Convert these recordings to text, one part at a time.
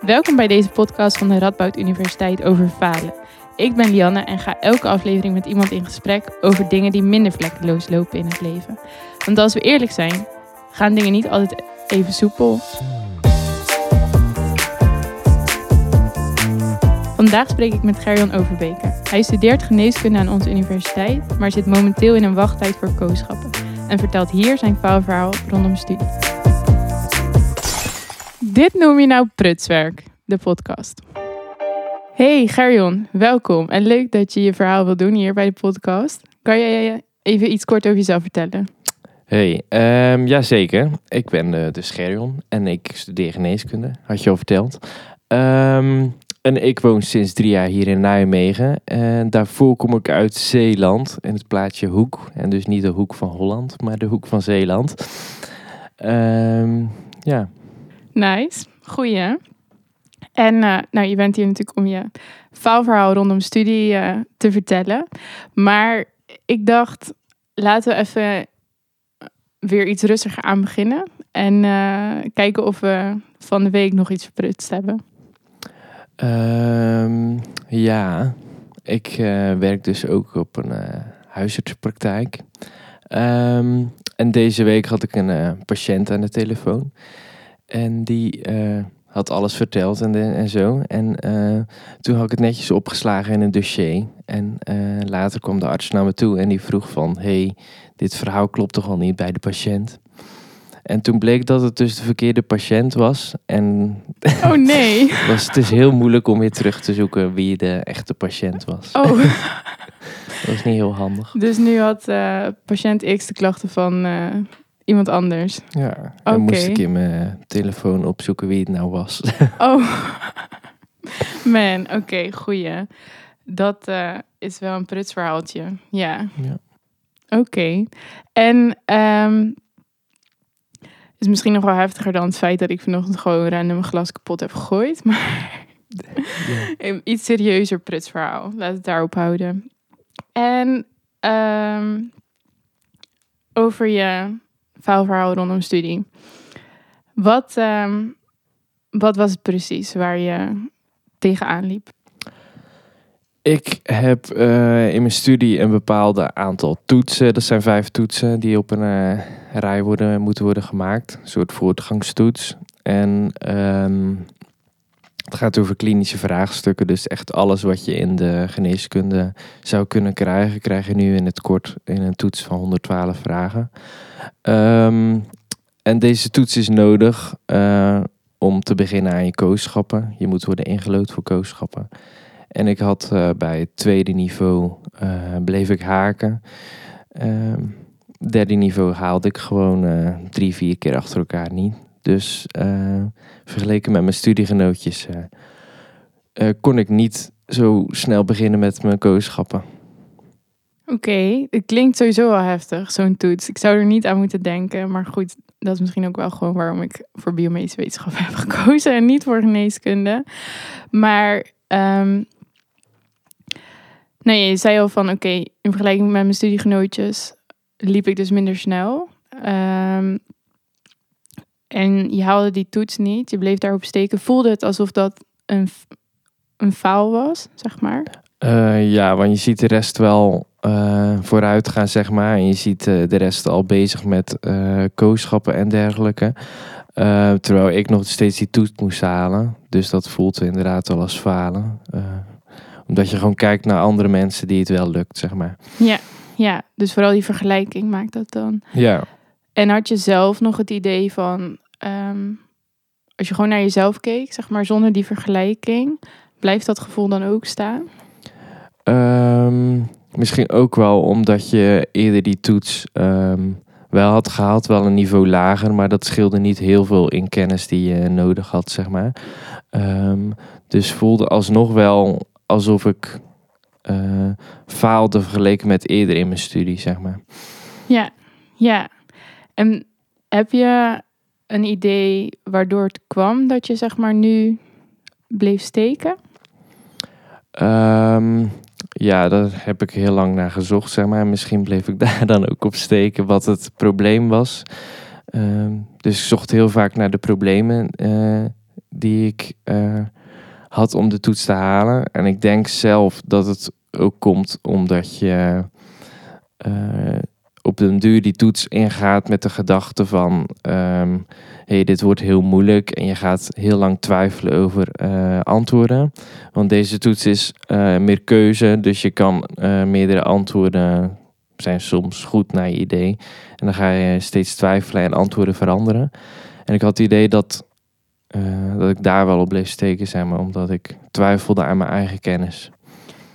Welkom bij deze podcast van de Radboud Universiteit over falen. Ik ben Lianne en ga elke aflevering met iemand in gesprek over dingen die minder vlekkeloos lopen in het leven. Want als we eerlijk zijn, gaan dingen niet altijd even soepel. Vandaag spreek ik met Gerjan Overbeke. Hij studeert geneeskunde aan onze universiteit, maar zit momenteel in een wachttijd voor kooschappen. En vertelt hier zijn faalverhaal rondom studie. Dit noem je nou prutswerk, de podcast. Hey Gerjon, welkom en leuk dat je je verhaal wil doen hier bij de podcast. Kan jij even iets kort over jezelf vertellen? Hey, um, ja zeker. Ik ben uh, dus Gerjon en ik studeer geneeskunde, had je al verteld. Um, en ik woon sinds drie jaar hier in Nijmegen. En daarvoor kom ik uit Zeeland, in het plaatje Hoek. En dus niet de hoek van Holland, maar de hoek van Zeeland. Um, ja. Nice, goeie. En uh, nou, je bent hier natuurlijk om je faalverhaal rondom studie uh, te vertellen. Maar ik dacht, laten we even weer iets rustiger aan beginnen. En kijken of we van de week nog iets verprutst hebben. Um, ja, ik werk dus ook op een huisartsenpraktijk. Um, en deze week had ik een patiënt aan de telefoon. En die had alles verteld en, de, en zo. En toen had ik het netjes opgeslagen in een dossier. En later kwam de arts naar me toe en die vroeg van... hey, dit verhaal klopt toch al niet bij de patiënt? En toen bleek dat het dus de verkeerde patiënt was. En oh nee. was het is heel moeilijk om weer terug te zoeken wie de echte patiënt was. Oh. dat was niet heel handig. Dus nu had patiënt X de klachten van iemand anders. Ja, dan okay. moest ik in mijn telefoon opzoeken wie het nou was. oh. Man, oké, okay, goeie. Dat uh, is wel een prutsverhaaltje. Ja. ja. Oké. Okay. En um, is misschien nog wel heftiger dan het feit dat ik vanochtend gewoon random een glas kapot heb gegooid. Maar ja. iets serieuzer prutsverhaal. Laat het daarop houden. En um, over je faalverhaal rondom studie. Wat, um, wat was het precies waar je tegenaan liep? Ik heb uh, in mijn studie een bepaalde aantal toetsen. Dat zijn vijf toetsen die op een uh, rij worden, moeten worden gemaakt. Een soort voortgangstoets. En um, het gaat over klinische vraagstukken. Dus echt alles wat je in de geneeskunde zou kunnen krijgen, krijg je nu in het kort in een toets van 112 vragen. Um, en deze toets is nodig uh, om te beginnen aan je kooschappen. Je moet worden ingelood voor kooschappen. En ik had uh, bij het tweede niveau uh, bleef ik haken. Uh, derde niveau haalde ik gewoon drie, vier keer achter elkaar niet. Dus vergeleken met mijn studiegenootjes kon ik niet zo snel beginnen met mijn kooschappen. Oké, het klinkt sowieso wel heftig, zo'n toets. Ik zou er niet aan moeten denken, maar goed, dat is misschien ook wel gewoon waarom ik voor biomedische wetenschap heb gekozen en niet voor geneeskunde. Maar um, je zei al van oké, in vergelijking met mijn studiegenootjes liep ik dus minder snel. Um, en je haalde die toets niet, je bleef daarop steken. Voelde het alsof dat een, een faal was, zeg maar? Uh, ja, want je ziet de rest wel uh, vooruit gaan, zeg maar. En je ziet uh, de rest al bezig met kooschappen en dergelijke. terwijl ik nog steeds die toets moest halen. Dus dat voelt inderdaad wel als falen omdat je gewoon kijkt naar andere mensen die het wel lukt, zeg maar. Ja, ja. dus vooral die vergelijking maakt dat dan. Ja. En had je zelf nog het idee van, um, als je gewoon naar jezelf keek, zeg maar, zonder die vergelijking, blijft dat gevoel dan ook staan? Um, misschien ook wel omdat je eerder die toets um, wel had gehaald, wel een niveau lager, maar dat scheelde niet heel veel in kennis die je nodig had, zeg maar. dus voelde alsnog wel alsof ik uh, faalde vergeleken met eerder in mijn studie, zeg maar. Ja, ja. En heb je een idee waardoor het kwam dat je zeg maar nu bleef steken? Um, ja, daar heb ik heel lang naar gezocht, zeg maar. Misschien bleef ik daar dan ook op steken wat het probleem was. Um, dus ik zocht heel vaak naar de problemen uh, die ik eh, had om de toets te halen. En ik denk zelf dat het ook komt omdat je eh, op den duur die toets ingaat met de gedachte van... ehm hey, dit wordt heel moeilijk en je gaat heel lang twijfelen over eh, antwoorden. Want deze toets is eh, meer keuze, dus je kan eh, meerdere antwoorden zijn soms goed naar je idee. En dan ga je steeds twijfelen en antwoorden veranderen. En ik had het idee dat, dat ik daar wel op bleef steken, zeg maar, omdat ik twijfelde aan mijn eigen kennis.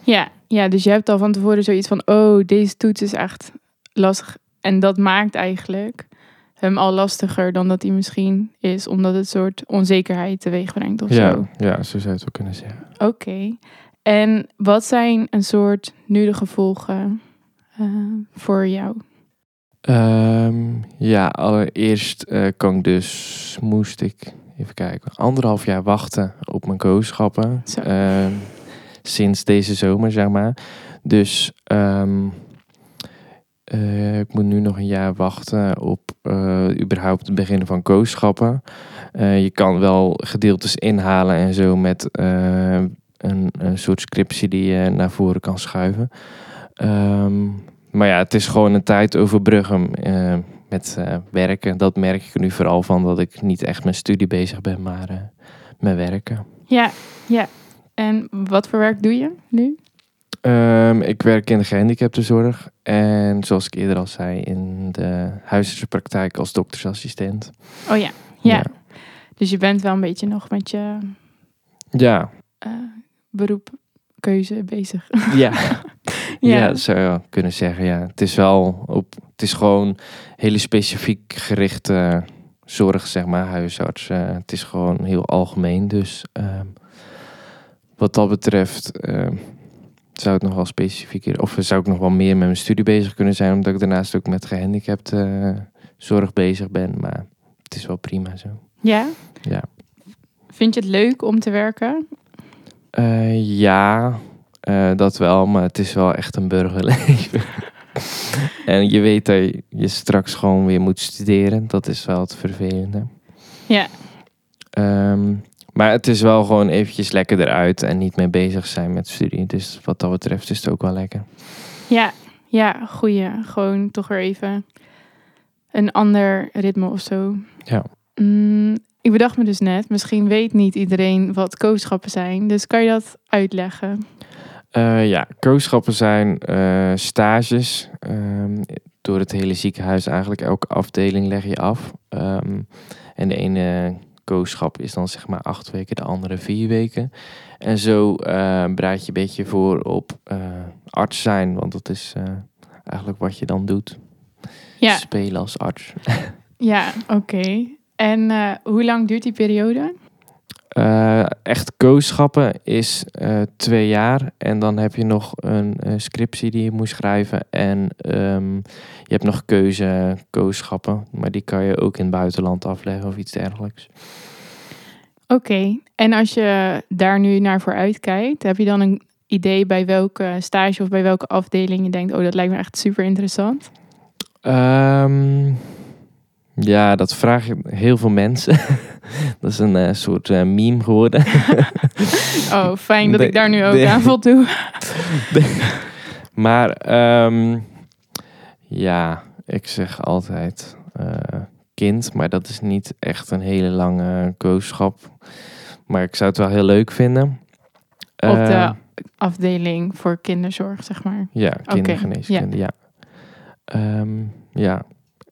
Ja, ja, dus je hebt al van tevoren zoiets van, oh, deze toets is echt lastig. En dat maakt eigenlijk hem al lastiger dan dat hij misschien is, omdat het een soort onzekerheid teweeg brengt of ja, zo. ja, zo zou je het wel kunnen zeggen. Oké. En wat zijn een soort nu de gevolgen eh, voor jou? Ehm, ja, allereerst eh, kan ik dus, moest ik, even kijken, anderhalf jaar wachten op mijn kooschappen. Ehm, sinds deze zomer, zeg maar. Dus ehm, eh, ik moet nu nog een jaar wachten op eh, überhaupt het beginnen van kooschappen. Eh, je kan wel gedeeltes inhalen en zo met een, soort scriptie die je naar voren kan schuiven. Ehm, maar ja, het is gewoon een tijd overbruggen met werken. Dat merk ik nu vooral van dat ik niet echt met studie bezig ben, maar met werken. Ja, ja. En wat voor werk doe je nu? Ehm, ik werk in de gehandicaptenzorg en zoals ik eerder al zei, in de huisartsenpraktijk als doktersassistent. Oh ja, ja. Dus je bent wel een beetje nog met je Ja, eh, beroepkeuze bezig. ja. Ja. ja. dat zou je kunnen zeggen. Ja. Het is wel op, het is gewoon hele specifiek gerichte zorg, zeg maar, huisarts. Eh, het is gewoon heel algemeen. Dus ehm, wat dat betreft ehm, zou het nog wel specifieker, of zou ik nog wel meer met mijn studie bezig kunnen zijn, omdat ik daarnaast ook met gehandicapte eh, zorg bezig ben. Maar het is wel prima zo. Ja? Ja. Vind je het leuk om te werken? Eh, ja, eh, dat wel, maar het is wel echt een burgerleven. en je weet dat je, straks gewoon weer moet studeren. Dat is wel het vervelende. Ja. Ehm, maar het is wel gewoon eventjes lekker eruit en niet mee bezig zijn met studie. Dus wat dat betreft is het ook wel lekker. Ja, ja, goeie. Gewoon toch weer even een ander ritme of zo. Ja. Mm, ik bedacht me dus net, misschien weet niet iedereen wat kooschappen zijn. Dus kan je dat uitleggen? Eh, ja, kooschappen zijn eh, stages. ehm, door het hele ziekenhuis eigenlijk. Elke afdeling leg je af. Ehm, en de ene kooschap is dan zeg maar acht weken, de andere vier weken. En zo bereid je een beetje voor op eh, arts zijn. Want dat is eh, eigenlijk wat je dan doet. Ja, Spelen als arts. ja oké. En hoe lang duurt die periode? Eh, echt kooschappen is eh, twee jaar. En dan heb je nog een eh, scriptie die je moet schrijven. En ehm, je hebt nog keuze kooschappen. Maar die kan je ook in het buitenland afleggen of iets dergelijks. Oké. En als je daar nu naar vooruit kijkt, heb je dan een idee bij welke stage of bij welke afdeling je denkt, oh, dat lijkt me echt super interessant? Ehm, ja, dat vragen heel veel mensen. dat is een eh, soort eh, meme geworden. Oh, fijn dat ik daar nu ook aan voldoe. Maar ehm, ja, ik zeg altijd eh, kind, maar dat is niet echt een hele lange kooschap. Maar ik zou het wel heel leuk vinden. Op de afdeling voor kinderzorg, zeg maar. Ja, kindergeneeskunde, ja. Ehm, ja,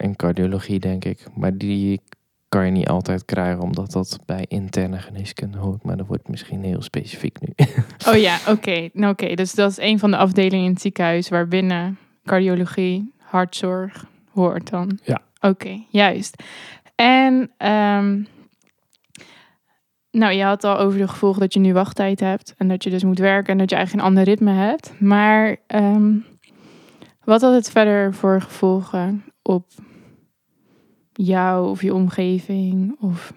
en cardiologie denk ik. Maar die kan je niet altijd krijgen, omdat dat bij interne geneeskunde hoort. Maar dat wordt misschien heel specifiek nu. Oh ja, oké. Nou, oké. Dus dat is een van de afdelingen in het ziekenhuis waarbinnen cardiologie, hartzorg hoort dan. Ja. Oké, juist. En ehm, nou, je had al over de gevolgen dat je nu wachttijd hebt en dat je dus moet werken en dat je eigenlijk een ander ritme hebt. Maar ehm, wat had het verder voor gevolgen op jou of je omgeving? Of,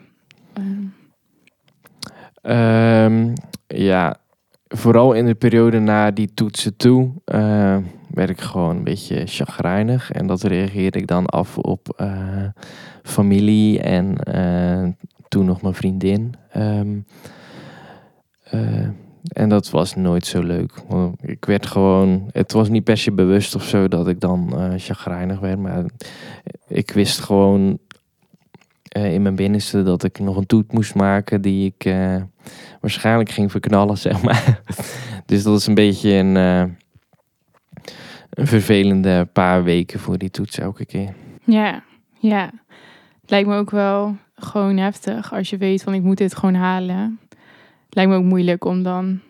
ehm, ja, vooral in de periode na die toetsen toe eh, werd ik gewoon een beetje chagrijnig. En dat reageerde ik dan af op eh, familie en eh, toen nog mijn vriendin. Ehm, eh, en dat was nooit zo leuk. Ik werd gewoon, het was niet per se bewust of zo dat ik dan eh chagrijnig werd. Maar ik wist gewoon eh, in mijn binnenste dat ik nog een toet moest maken die ik eh, waarschijnlijk ging verknallen, zeg maar. dus dat is een beetje een, een vervelende paar weken voor die toets elke keer. Ja, ja. Het lijkt me ook wel gewoon heftig als je weet van ik moet dit gewoon halen. Lijkt me ook moeilijk om dan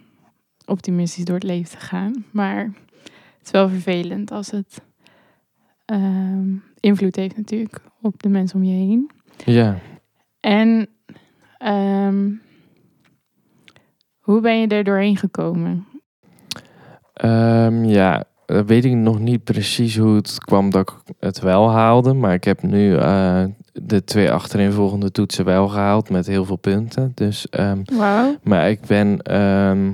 optimistisch door het leven te gaan. Maar het is wel vervelend als het ehm, invloed heeft natuurlijk op de mensen om je heen. Ja. En ehm, hoe ben je er doorheen gekomen? Ehm, ja, weet ik nog niet precies hoe het kwam dat ik het wel haalde. Maar ik heb nu eh, de twee achtereenvolgende toetsen wel gehaald met heel veel punten. Dus, ehm, Wauw. maar ik ben ehm,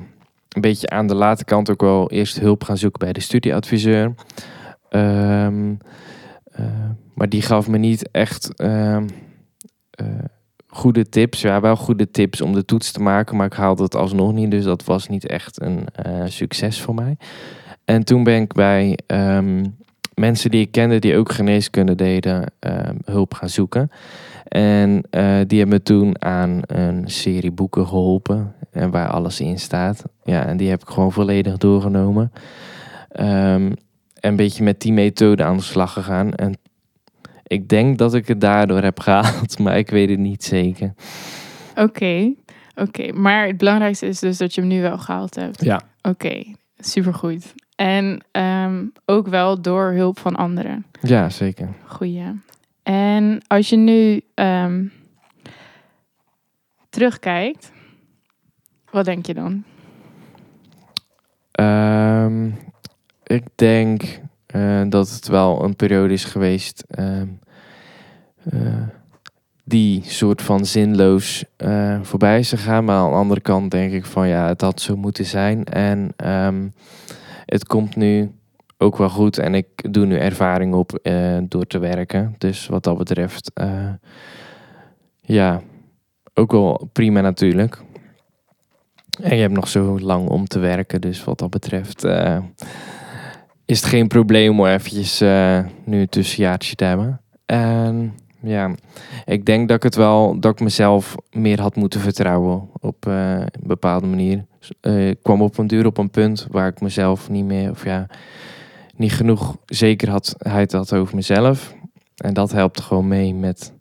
een beetje aan de late kant ook wel eerst hulp gaan zoeken bij de studieadviseur. Ehm, eh, maar die gaf me niet echt eh, goede tips. Ja, wel goede tips om de toets te maken, maar ik haalde het alsnog niet. Dus dat was niet echt een eh, succes voor mij. En toen ben ik bij mensen die ik kende die ook geneeskunde deden, ehm, hulp gaan zoeken. En eh, die hebben me toen aan een serie boeken geholpen. En waar alles in staat. Ja, en die heb ik gewoon volledig doorgenomen. Ehm, en een beetje met die methode aan de slag gegaan. En ik denk dat ik het daardoor heb gehaald, maar ik weet het niet zeker. Oké, oké. Maar het belangrijkste is dus dat je hem nu wel gehaald hebt. Ja. Oké, supergoed. En ehm, ook wel door hulp van anderen. Ja, zeker. Goeie. En als je nu ehm, terugkijkt, wat denk je dan? Ehm, ik denk eh, dat het wel een periode is geweest eh, die soort van zinloos eh, voorbij is gegaan. Maar aan de andere kant denk ik van ja, het had zo moeten zijn. En het komt nu ook wel goed. En ik doe nu ervaring op eh, door te werken. Dus wat dat betreft, eh, ja, ook wel prima natuurlijk. En je hebt nog zo lang om te werken. Dus wat dat betreft eh, is het geen probleem om eventjes nu een tussenjaartje te hebben. En ja, ik denk dat ik het wel, dat ik mezelf meer had moeten vertrouwen op een bepaalde manier. Eh, ik kwam op een duur op een punt waar ik mezelf niet meer, of ja, niet genoeg zekerheid had over mezelf. En dat helpt gewoon mee met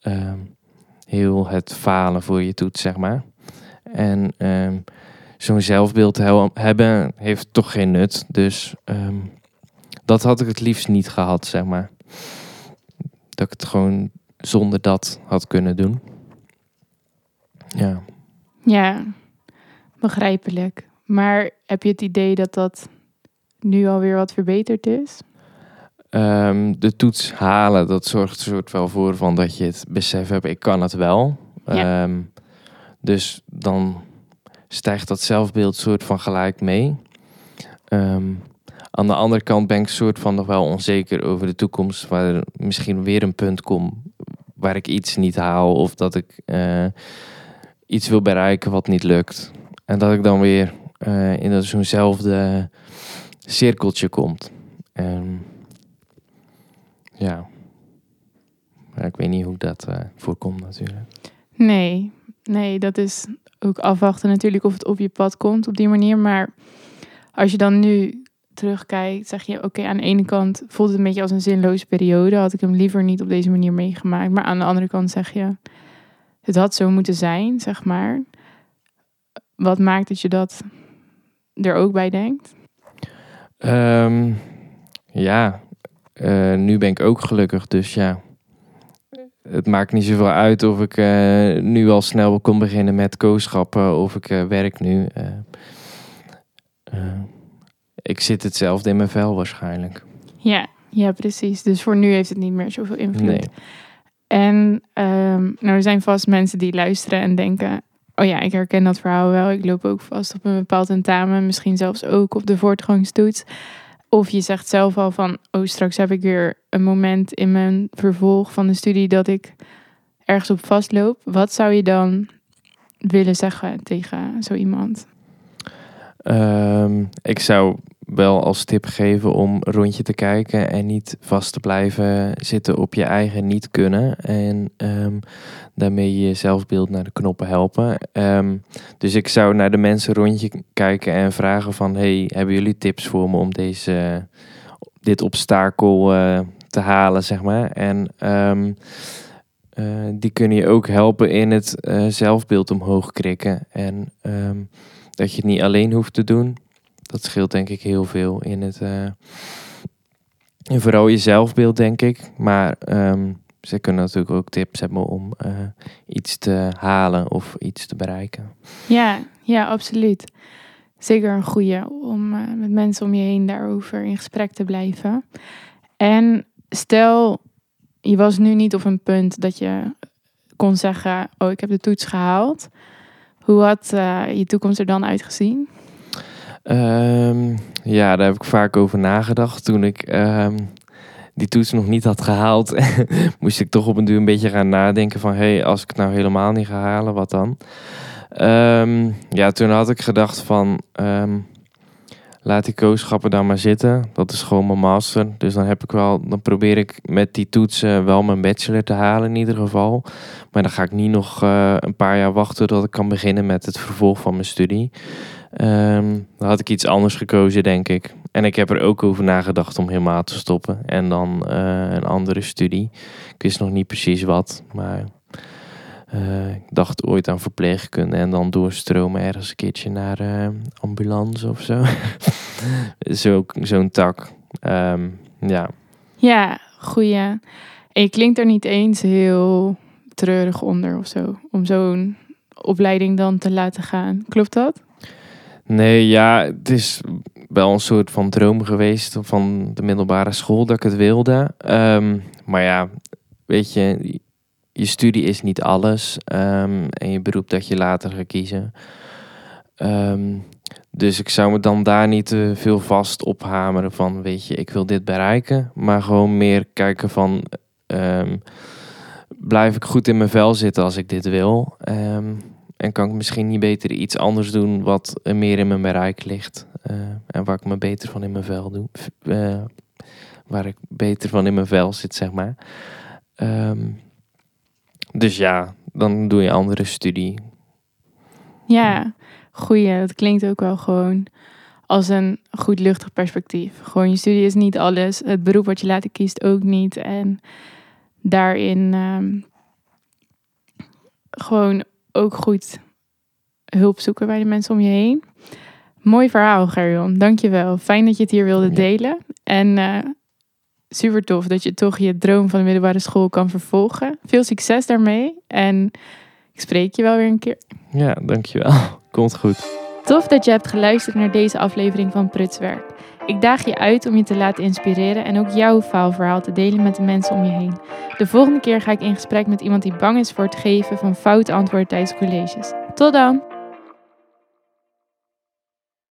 ehm, heel het falen voor je toets, zeg maar. En ehm, zo'n zelfbeeld hebben heeft toch geen nut. Dus ehm, dat had ik het liefst niet gehad, zeg maar. Dat ik het gewoon zonder dat had kunnen doen. Ja. Ja, begrijpelijk. Maar heb je het idee dat dat nu alweer wat verbeterd is? Ehm, de toets halen, dat zorgt er soort wel voor van dat je het besef hebt, ik kan het wel. Ja. Ehm, dus dan stijgt dat zelfbeeld soort van gelijk mee. Ehm, aan de andere kant ben ik soort van nog wel onzeker over de toekomst, waar er misschien weer een punt komt waar ik iets niet haal of dat ik eh, iets wil bereiken wat niet lukt. En dat ik dan weer eh, in zo'nzelfde cirkeltje komt. Ja. Maar ik weet niet hoe dat eh, voorkomt natuurlijk. Nee, nee, dat is ook afwachten natuurlijk of het op je pad komt op die manier. Maar als je dan nu terugkijkt, zeg je oké, aan de ene kant voelt het een beetje als een zinloze periode. Had ik hem liever niet op deze manier meegemaakt. Maar aan de andere kant zeg je, het had zo moeten zijn, zeg maar. Wat maakt dat je dat er ook bij denkt? Ehm, ja, eh, nu ben ik ook gelukkig, dus ja. Het maakt niet zoveel uit of ik eh, nu al snel kon beginnen met kooschappen of ik eh, werk nu. Ik zit hetzelfde in mijn vel waarschijnlijk. Ja, ja, precies. Dus voor nu heeft het niet meer zoveel invloed. Nee. En ehm, nou, er zijn vast mensen die luisteren en denken: Oh ja, ik herken dat verhaal wel. Ik loop ook vast op een bepaald tentamen, misschien zelfs ook op de voortgangstoets. Of je zegt zelf al van, oh straks heb ik weer een moment in mijn vervolg van de studie dat ik ergens op vastloop. Wat zou je dan willen zeggen tegen zo iemand? Ehm, ik zou wel als tip geven om rondje te kijken en niet vast te blijven zitten op je eigen niet kunnen. En um, daarmee je zelfbeeld naar de knoppen helpen. Ehm, dus ik zou naar de mensen rondje kijken en vragen van... hey, hebben jullie tips voor me om deze, dit obstakel uh, te halen, zeg maar? En... Um, uh, die kunnen je ook helpen in het uh, zelfbeeld omhoog krikken. En dat je het niet alleen hoeft te doen. Dat scheelt denk ik heel veel in het. Uh, en vooral je zelfbeeld, denk ik. Maar um, ze kunnen natuurlijk ook tips hebben om uh, iets te halen of iets te bereiken. Ja, ja, absoluut. Zeker een goede om uh, met mensen om je heen daarover in gesprek te blijven. En stel, je was nu niet op een punt dat je kon zeggen: Oh, ik heb de toets gehaald. Hoe had je toekomst er dan uitgezien? Um, ja, daar heb ik vaak over nagedacht. Toen ik um, die toets nog niet had gehaald, moest ik toch op een duur een beetje gaan nadenken van... hé, hey, als ik het nou helemaal niet ga halen, wat dan? Um, ja, toen had ik gedacht van... laat die kooschappen dan maar zitten. Dat is gewoon mijn master. Dus dan heb ik wel, dan probeer ik met die toetsen wel mijn bachelor te halen in ieder geval. Maar dan ga ik niet nog uh, een paar jaar wachten tot ik kan beginnen met het vervolg van mijn studie. Um, dan had ik iets anders gekozen, denk ik. En ik heb er ook over nagedacht om helemaal te stoppen. En dan uh, een andere studie. Ik wist nog niet precies wat, maar uh, ik dacht ooit aan verpleegkunde en dan doorstromen ergens een keertje naar uh, ambulance of zo. Zo'n zo tak. Um, ja. Ja, goeie. Je klinkt er niet eens heel treurig onder of zo. Om zo'n opleiding dan te laten gaan. Klopt dat? Nee, ja, het is wel een soort van droom geweest van de middelbare school dat ik het wilde. Um, maar ja, weet je, je studie is niet alles. Um, en je beroep dat je later gaat kiezen. Um, dus ik zou me dan daar niet te veel vast ophameren van, weet je, ik wil dit bereiken. Maar gewoon meer kijken van, blijf ik goed in mijn vel zitten als ik dit wil? En kan ik misschien niet beter iets anders doen wat meer in mijn bereik ligt. Uh, en waar ik me beter van in mijn vel doe. Uh, waar ik beter van in mijn vel zit, zeg maar. Um, dus ja, dan doe je andere studie. Ja, goeie. Dat klinkt ook wel gewoon als een goed luchtig perspectief. Gewoon je studie is niet alles. Het beroep wat je later kiest ook niet. En daarin um, gewoon ook goed hulp zoeken bij de mensen om je heen. Mooi verhaal, Gerjon. Dankjewel. Fijn dat je het hier wilde delen. En uh, super tof dat je toch je droom van de middelbare school kan vervolgen. Veel succes daarmee. En ik spreek je wel weer een keer. Ja, dankjewel. Komt goed. Tof dat je hebt geluisterd naar deze aflevering van Prutswerk. Ik daag je uit om je te laten inspireren en ook jouw faalverhaal te delen met de mensen om je heen. De volgende keer ga ik in gesprek met iemand die bang is voor het geven van foute antwoorden tijdens colleges. Tot dan!